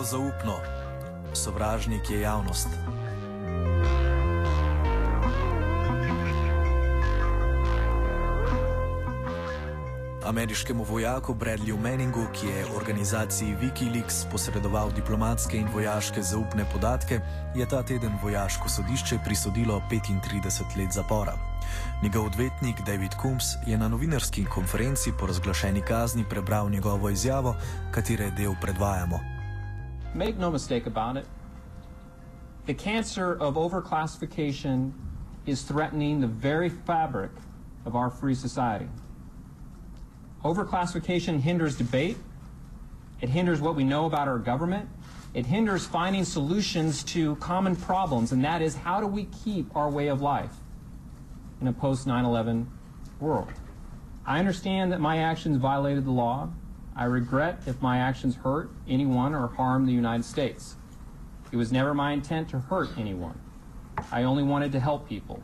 Strogo zaupno, sovražnik je javnost. Ameriškemu vojaku Bradleyju Manningu, ki je organizaciji Wikileaks posredoval diplomatske in vojaške zaupne podatke, je ta teden vojaško sodišče prisodilo 35 let zapora. Njegov odvetnik David Coombs je na novinarski konferenci po razglašeni kazni prebral njegovo izjavo, katere del predvajamo. Make no mistake about it. The cancer of overclassification is threatening the very fabric of our free society. Overclassification hinders debate. It hinders what we know about our government. It hinders finding solutions to common problems, and that is how do we keep our way of life in a post 9 11 world? I understand that my actions violated the law. I regret if my actions hurt anyone or harm the United States. It was never my intent to hurt anyone. I only wanted to help people.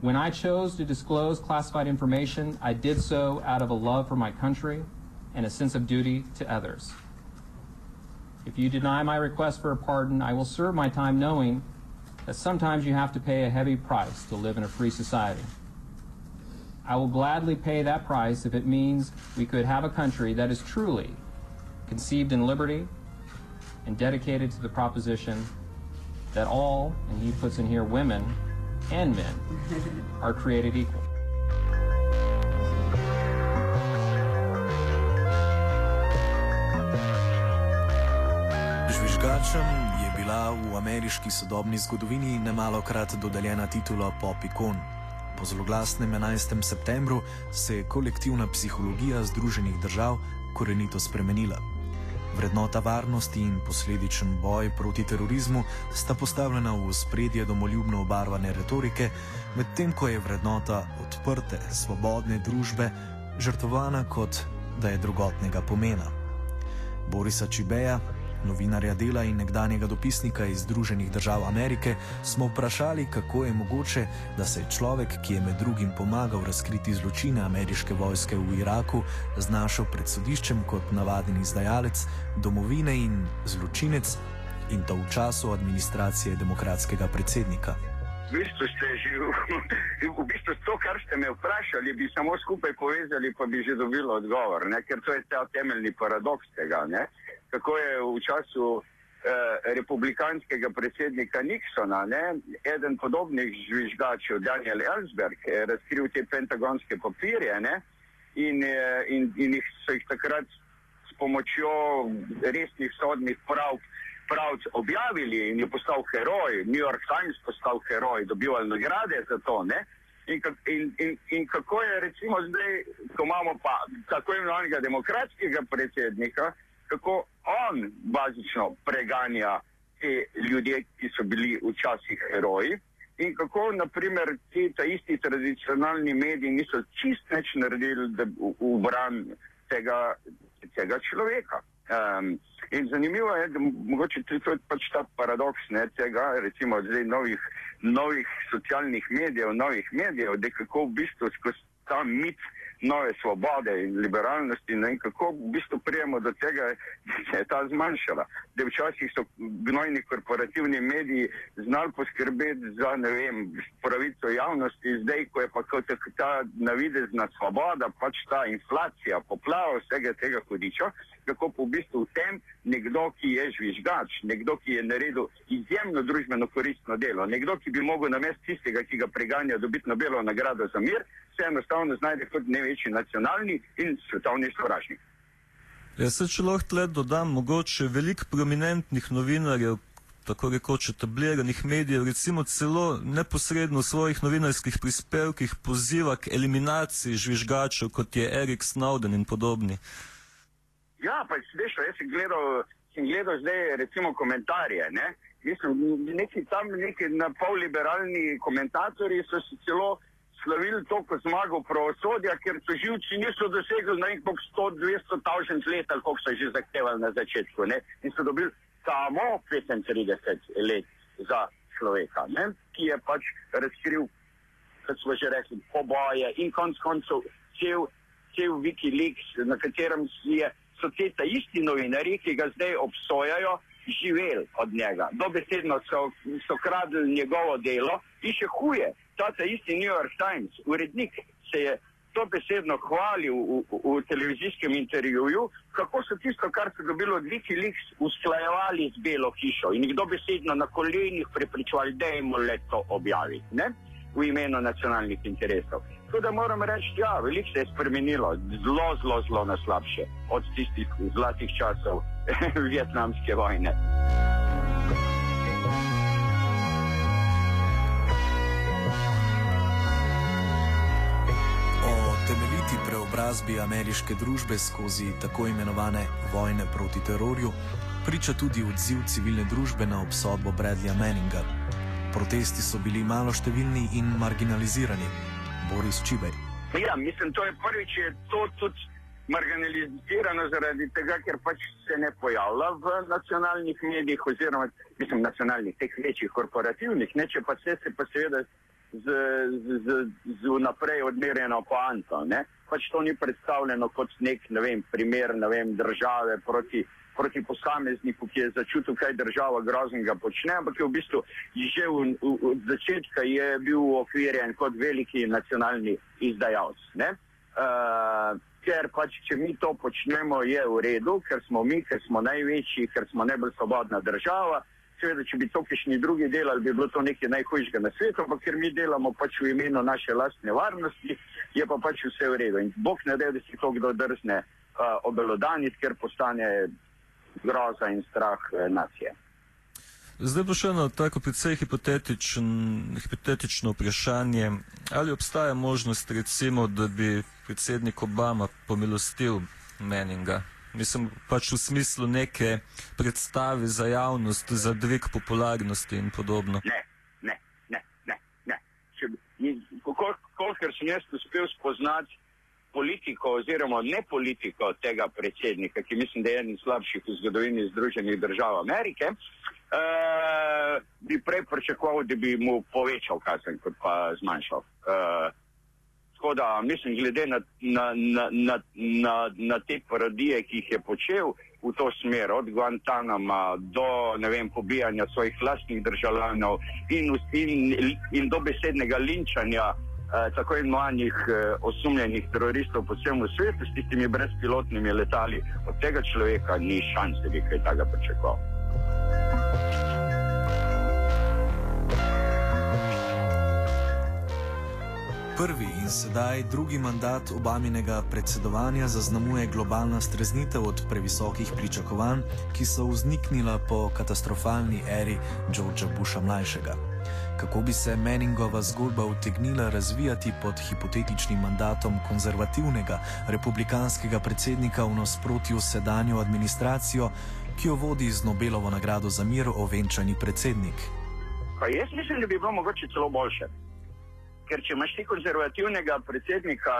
When I chose to disclose classified information, I did so out of a love for my country and a sense of duty to others. If you deny my request for a pardon, I will serve my time knowing that sometimes you have to pay a heavy price to live in a free society. I will gladly pay that price if it means we could have a country that is truly conceived in liberty and dedicated to the proposition that all, and he puts in here women and men, are created equal. Žvižgačem je bila v ameriški sodobni zgodovini nemalokrat dodeljena titula Popikon. Po zloglasnem 11. septembru se je kolektivna psihologija Združenih držav korenito spremenila. Vrednota varnosti in posledičen boj proti terorizmu sta postavljena v spredje domoljubno obarvane retorike, medtem ko je vrednota odprte, svobodne družbe žrtvovana kot da je drugotnega pomena. Borisa Čibeja, novinarja dela in nekdanjega dopisnika iz Združenih držav Amerike, smo vprašali, kako je mogoče, da se je človek, ki je med drugim pomagal razkriti zločine ameriške vojske v Iraku, znašel pred sodiščem kot navaden izdajalec domovine in zločinec, in to v času administracije demokratskega predsednika. V bistvu ste že v bistvu to, kar ste me vprašali, bi samo skupaj povezali, pa bi že dobili odgovor, ne? ker to je ta temeljni paradoks tega. Ne? Kako je v času eh, republikanskega predsednika Nixona, ne? eden podobnih žvižgačev, Daniel Ellsberg, je razkril te pentagonske papirje ne? in, eh, in, in jih so jih takrat s pomočjo resnih sodnih prav pravc objavili in je postal heroj, New York Times postal heroj, dobival nagrade za to. Ne? In, in, in, in kako je recimo zdaj, ko imamo pa tako imenovanega demokratskega predsednika, kako on bazično preganja te ljudi, ki so bili včasih heroji. In kako, naprimer, ti ta isti tradicionalni mediji niso čist več naredili v, v bran tega, tega človeka. Um, in zanimivo je, da mogoče tudi to je pač ta paradoks ne, tega, recimo zdaj novih, novih socialnih medijev, novih medijev, da kako v bistvu skozi ta mit nove svobode in liberalnosti. Ne, in kako v bistvu prijemo do tega, da se je ta zmanjšala. Da včasih so gnojni korporativni mediji znali poskrbeti za ne vem, pravico javnosti, zdaj, ko je pa kot ta navidezna svoboda, pač ta inflacija, poplava vsega tega hudiča, kako pa v bistvu v tem nekdo, ki je žvižgač, nekdo, ki je naredil izjemno družbeno koristno delo, nekdo, ki bi mogel namest tistega, ki ga preganja, dobiti Nobelovo nagrado za mir, se enostavno znajde kot največji nacionalni in svetovni sovražnik. Jaz se če lahko tle dodam, mogoče veliko prominentnih novinarjev, tako rekoč etabliranih medijev, recimo celo neposredno v svojih novinarskih prispevkih poziva k eliminaciji žvižgačev, kot je Erik Snowden in podobni. Ja, pa veš, jaz sem gledal, sem gledal zdaj recimo komentarje, ne? Mislim, neki tam neki na pol liberalni komentatorji so si celo slavili to kot zmago pravosodja, ker so živci niso dosegli na nekaj 100-200 tavžent let, ali koliko so že zahtevali na začetku, ne? In so dobili samo 35 let za človeka, ne? ki je pač razkril, kot smo že rekli, poboje in konc koncev cel, cel Wikileaks, na katerem je, so te ta isti novinari, ki ga zdaj obsojajo, živeli od njega. Dobesedno so, so kradli njegovo delo in še huje. Ta, isti New York Times, urednik, se je to besedno hvalil v, v, v televizijskem intervjuju, kako so tisto, kar so dobili od Wikileaks, usklajevali z Belo hišo in jih dobesedno na kolenih prepričovali, da jim le to objavi ne? v imenu nacionalnih interesov. Tako da moram reči, da ja, veliko se je spremenilo, zelo, zelo, zelo na slabše od tistih zlatih časov vietnamske vojne. Preobrazbi ameriške družbe skozi tako imenovane vojne proti terorju, priča tudi odziv civilne družbe na obsodbo Bradleya Manninga. Protesti so bili malo številni in marginalizirani. Boris Čibej. Ja, mislim, to je prvič, je to tudi marginalizirano zaradi tega, ker pač se ne pojavlja v nacionalnih medijih oziroma mislim, nacionalnih, teh večjih korporativnih, ne, če pa se, se pa seveda z, z, z vnaprej odmerjeno poanto. Pač to ni predstavljeno kot nek ne vem, primer ne vem, države proti, proti posamezniku, ki je začutil, kaj država groznega počne, ampak je v bistvu že v, v, od začetka je bil okvirjen kot veliki nacionalni izdajalec. Uh, ker pač, če mi to počnemo, je v redu, ker smo mi, ker smo največji, ker smo najbolj svobodna država seveda, če bi to kišni drugi delali, bi bilo to nekaj najhujšega na svetu, ampak ker mi delamo pač v imenu naše lastne varnosti, je pa pač vse v redu. In Bog ne da, da si to kdo drzne uh, obelodaniti, ker postane groza in strah uh, nacije. Zdaj bo še eno tako precej hipotetičen, hipotetično vprašanje. Ali obstaja možnost, recimo, da bi predsednik Obama pomilostil Meninga? Mislim, pač v smislu neke predstave za javnost, za dvig popularnosti in podobno. Ne, ne, ne, ne. ne. Kolikor sem jaz uspel spoznati politiko oziroma ne politiko tega predsednika, ki mislim, da je eden slabših v zgodovini Združenih držav Amerike, uh, bi prej pričakoval, da bi mu povečal kazen, kot pa zmanjšal. Uh, Tako da mislim, glede na, na, na, na, na, te parodije, ki jih je počel v to smer, od Guantanama do vem, pobijanja svojih vlastnih državljanov in, in, in do besednega linčanja eh, tako imenovanih eh, osumljenih teroristov po celem svetu s tistimi brezpilotnimi letali, od tega človeka ni šans, da bi kaj takega pričakoval. Prvi in sedaj drugi mandat Obaminega predsedovanja zaznamuje globalna streznitev od previsokih pričakovanj, ki so vzniknila po katastrofalni eri Georgea Busha mlajšega. Kako bi se Meningova zgodba utegnila razvijati pod hipotetičnim mandatom konzervativnega republikanskega predsednika v nasprotju s sedanjo administracijo, ki jo vodi z Nobelovo nagrado za mir ovenčani predsednik? Pa jaz mislim, da bi bilo mogoče celo boljše ker če imaš ti konzervativnega predsednika,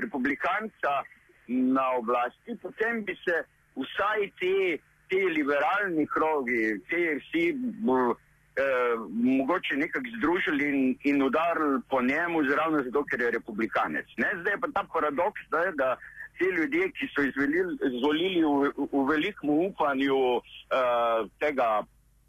republikanca na oblasti, potem bi se vsaj te, te liberalni krogi, te vsi eh, mogoče nekako združili in, in udarili po njemu, zravno zato, ker je republikanec. Ne? Zdaj je pa ta paradoks, da, da ti ljudje, ki so izvolili v, v velikem upanju eh, tega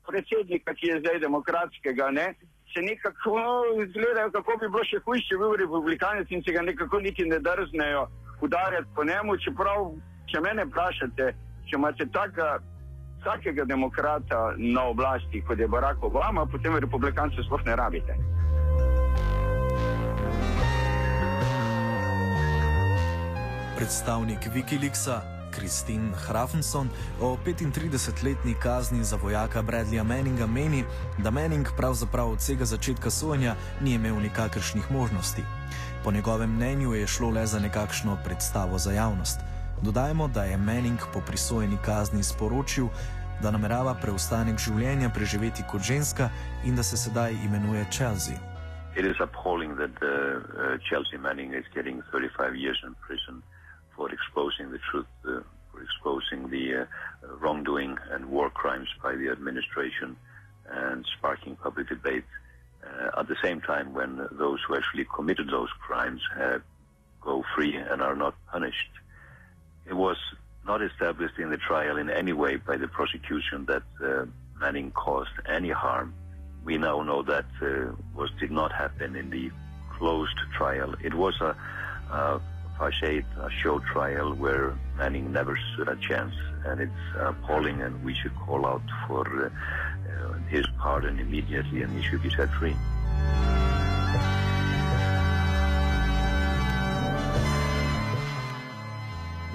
predsednika, ki je zdaj demokratskega, ne? Se nekako izgledajo, kako bi bilo še hujše, če bi bil republikanec in se ga nekako niti ne drznejo udarjati po njemu, čeprav, če mene vprašate, če imate taka vsakega demokrata na oblasti, kot je Barack Obama, potem republikancev sploh ne rabite. Predstavnik Wikileaksa Kristin Hrafenson o 35-letni kazni za vojaka Bradleya Manninga meni, da Manning pravzaprav od vsega začetka sojenja ni imel nikakršnih možnosti. Po njegovem mnenju je šlo le za nekakšno predstavo za javnost. Dodajmo, da je Manning po prisojeni kazni sporočil, da namerava preostanek življenja preživeti kot ženska in da se sedaj imenuje Chelsea. It is appalling that uh, uh, Chelsea Manning is getting 35 years in prison for exposing the truth, exposing the uh, wrongdoing and war crimes by the administration and sparking public debate. Uh, at the same time, when those who actually committed those crimes uh, go free and are not punished. It was not established in the trial in any way by the prosecution that uh, Manning caused any harm. We now know that uh, was did not happen in the closed trial. It was a, a facade, a show trial where Manning never stood a chance, and it's appalling. And we should call out for uh, uh, his pardon immediately, and he should be set free.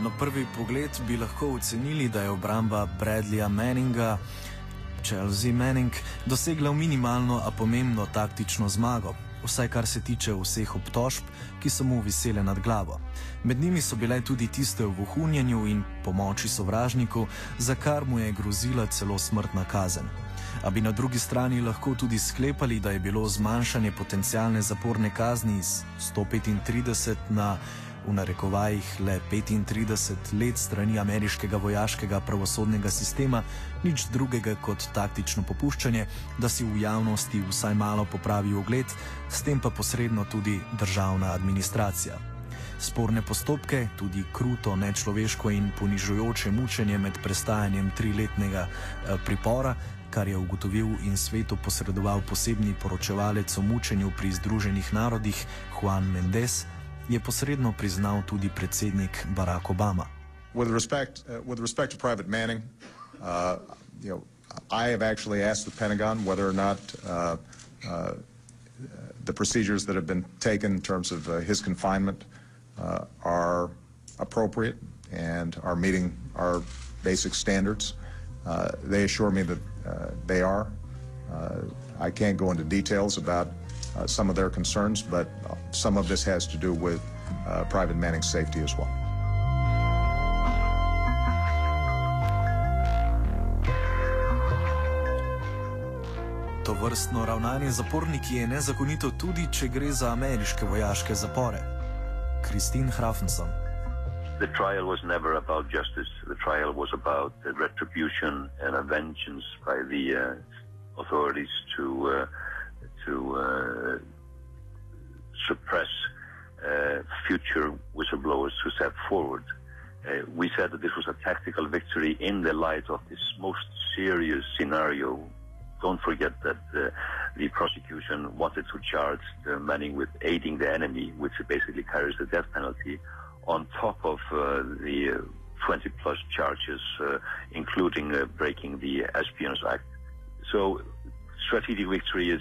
Na prvi pogled bi lahko ocenili, da je obramba Bradleya Manninga, Chelsea Manning, dosegla minimalno, a pomembno taktično zmago, vsaj kar se tiče vseh obtožb, ki so mu visele nad glavo. Med njimi so bile tudi tiste o vohunjenju in pomoči sovražniku, za kar mu je grozila celo smrtna kazen. A bi na drugi strani lahko tudi sklepali, da je bilo zmanjšanje potencijalne zaporne kazni iz 135 na v narekovajih le 35 let strani ameriškega vojaškega pravosodnega sistema, nič drugega kot taktično popuščanje, da si v javnosti vsaj malo popravi ogled, s tem pa posredno tudi državna administracija. Sporne postopke, tudi kruto, nečloveško in ponižujoče mučenje med prestajanjem triletnega eh, pripora, kar je ugotovil in svetu posredoval posebni poročevalec o mučenju pri Združenih narodih Juan Mendes, je posredno priznal tudi predsednik Barack Obama. With respect, uh, with respect to Private Manning, uh, you know, I have actually asked the Pentagon whether or not uh, uh, the procedures that have been taken in terms of uh, his confinement uh, are appropriate and are meeting our basic standards. Uh, they assure me that uh, they are. Uh, I can't go into details about uh, some of their concerns, but uh, some of this has to do with uh, Private Manning's safety as well. To vrstno ravnanje zaporniki je nezakonito tudi, če gre za ameriške vojaške zapore. Kristin Hrafenson. The trial was never about justice. The trial was about retribution and a vengeance by the uh, authorities to uh, to uh, suppress uh, future whistleblowers to step forward. Uh, we said that this was a tactical victory in the light of this most serious scenario. Don't forget that uh, the prosecution wanted to charge Manning with aiding the enemy, which basically carries the death penalty, on top of uh, the 20 plus charges, including breaking the Espionage Act. So, strategic victory is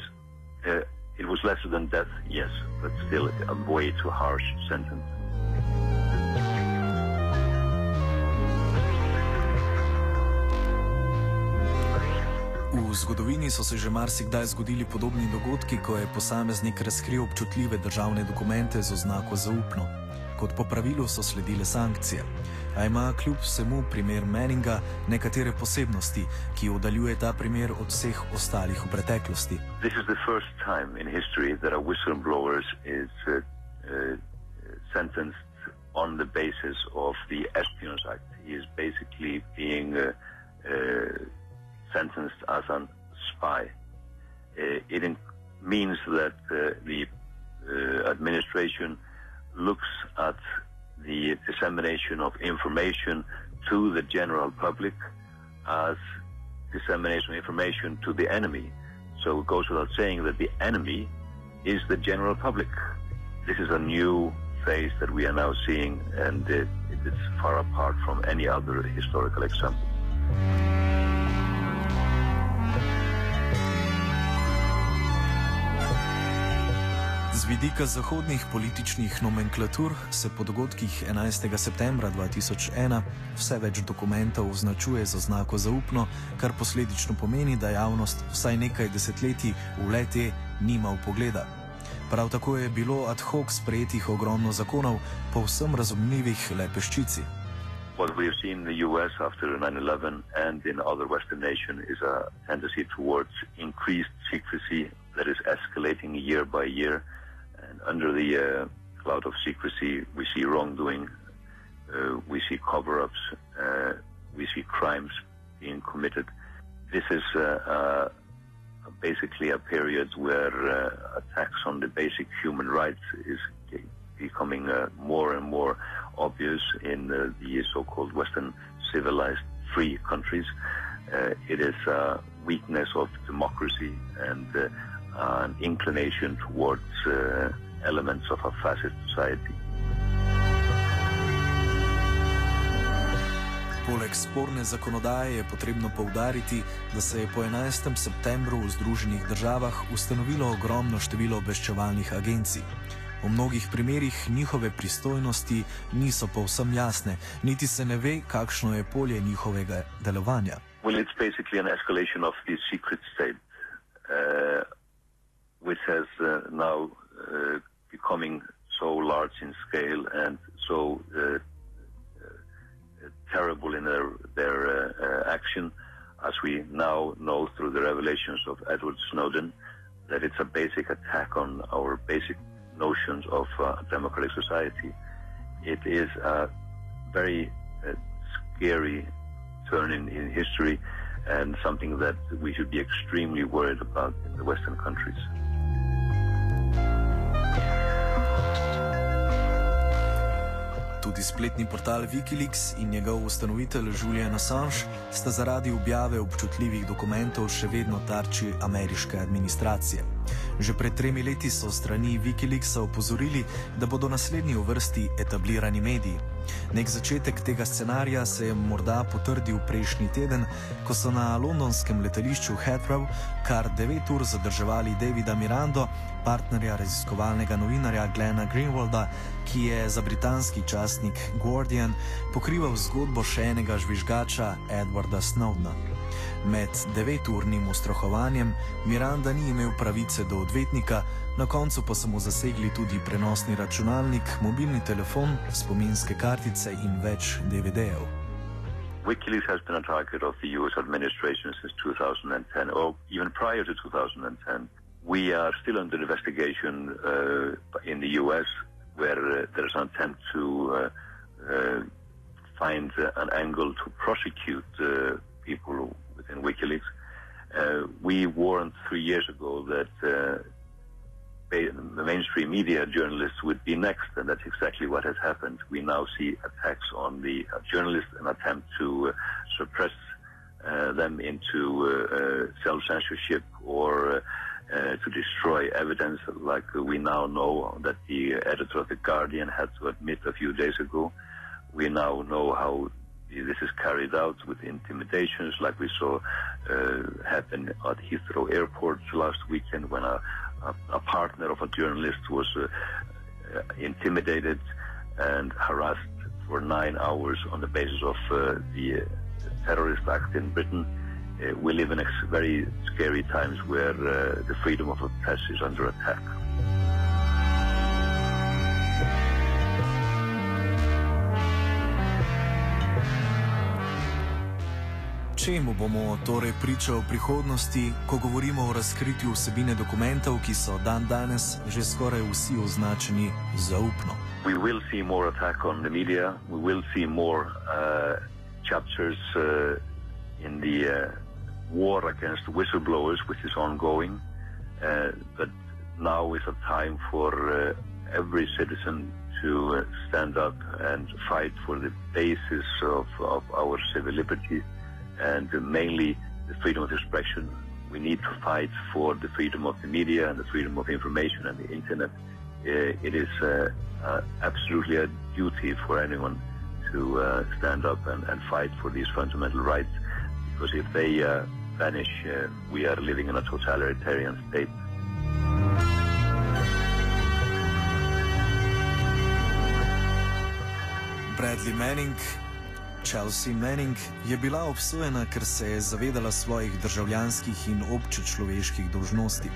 uh, it was lesser than death, yes, but still a way too harsh sentence. V zgodovini so se že marsikdaj zgodili podobni dogodki, ko je posameznik razkril občutljive državne dokumente z oznako zaupno. Kot po pravilu so sledile sankcije. A ima kljub vsemu primer Manninga nekatere posebnosti, ki oddaljuje ta primer od vseh ostalih v preteklosti. This is the first time in history that a whistleblower is uh, uh, sentenced on the basis of the Espionage Act. He is basically being uh, uh, sentenced as a spy. Uh, it means that uh, the uh, administration looks at the dissemination of information to the general public as dissemination of information to the enemy. So it goes without saying that the enemy is the general public. This is a new phase that we are now seeing, and it, it is far apart from any other historical example. Vidika zahodnih političnih nomenklatur se po dogodkih 11. septembra 2001 vse več dokumentov označuje z oznako zaupno, kar posledično pomeni, da javnost vsaj nekaj desetletij v lete nima upogleda. Prav tako je bilo ad hoc sprejetih ogromno zakonov, povsem razumljivih le peščici. What we have seen in the US after 9 11 and in other Western nations is a tendency towards increased secrecy that is escalating year by year. Under the uh, cloud of secrecy, we see wrongdoing, uh, we see cover ups, uh, we see crimes being committed. This is basically a period where attacks on the basic human rights is becoming uh, more and more obvious in uh, the so-called Western civilized free countries. Uh, it is a weakness of democracy and an inclination towards elements of a fascist society. Poleg sporne zakonodaje je potrebno povdariti, da se je po 11. septembru v Združenih državah ustanovilo ogromno število obveščevalnih agencij. V mnogih primerjih njihove pristojnosti niso povsem jasne, niti se ne ve, kakšno je polje njihovega delovanja. Well, it's basically an escalation of the secret state, uh, which has uh, now becoming so large in scale and so uh, uh, terrible in their, their uh, uh, action, as we now know through the revelations of Edward Snowden, that it's a basic attack on our basic notions of uh, democratic society. It is a very uh, scary turn in, in history and something that we should be extremely worried about in the Western countries. Tudi spletni portal Wikileaks in njegov ustanovitelj Julian Assange sta zaradi objave občutljivih dokumentov še vedno tarči ameriške administracije. Že pred tremi leti so strani Wikileaksa opozorili, da bodo naslednji v vrsti etablirani mediji. Nek začetek tega scenarija se je morda potrdil prejšnji teden, ko so na londonskem letališču Heathrow kar 9 ur zadrževali Davida Mirando, partnerja raziskovalnega novinarja Glena Greenwalda, ki je za britanski časnik Guardian pokrival zgodbo še enega žvižgača Edwarda Snowdena. Med deveturnim ustrahovanjem Miranda ni imel pravice do odvetnika, na koncu pa so mu zasegli tudi prenosni računalnik, mobilni telefon, spominske kartice in več DVD-jev. WikiLeaks has been a target of the US administration since 2010, or even prior to 2010. We are still under investigation uh, in the US, where uh, there is an attempt to uh, uh, find uh, an angle to prosecute uh, people within WikiLeaks. Uh, we warned three years ago that uh, the mainstream media journalists would be next, and that's exactly what has happened. We now see attacks on the uh, journalists, an attempt to uh, suppress uh, them into uh, uh, self-censorship or to destroy evidence, like we now know that the editor of the Guardian had to admit a few days ago. We now know how this is carried out with intimidations, like we saw uh, happen at Heathrow Airport last weekend when a, a, a partner of a journalist was uh, uh, intimidated and harassed for nine hours on the basis of the terrorist act in Britain. Uh, we live in very scary times where uh, the freedom of the press is under attack. Čemu bomo torej priča v prihodnosti, ko govorimo o razkritju vsebine dokumentov, ki so dan danes že skoraj vsi označeni zaupno? We will see more attack on the media. We will see more uh, chapters uh, in the uh, war against whistleblowers, which is ongoing. uh, but now is a time for uh, every citizen to uh, stand up and fight for the basis of, of our civil liberties and mainly the freedom of expression. We need to fight for the freedom of the media and the freedom of information and the internet. Uh, it is uh, uh, absolutely a duty for anyone to stand up and, and fight for these fundamental rights because if they vanish, we are living in a totalitarian state. Bradley Manning, Chelsea Manning, je bila obsojena, ker se je zavedala svojih državljanskih in občečloveških dolžnosti.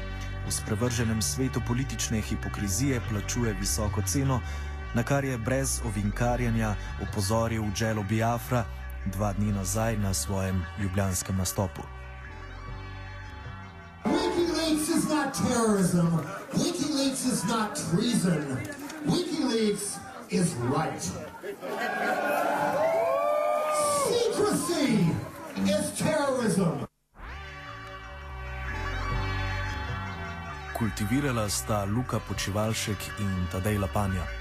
V sprevrženem svetu politične hipokrizije plačuje visoko ceno, na kar je brez ovinkarjanja opozoril Dželo Biafra dva dni nazaj na svojem ljubljanskem nastopu. WikiLeaks is not terrorism. WikiLeaks is not treason. WikiLeaks is right. Secrecy is terrorism. Kultivirala sta Luka Počivalšek in Tadej Lapanja.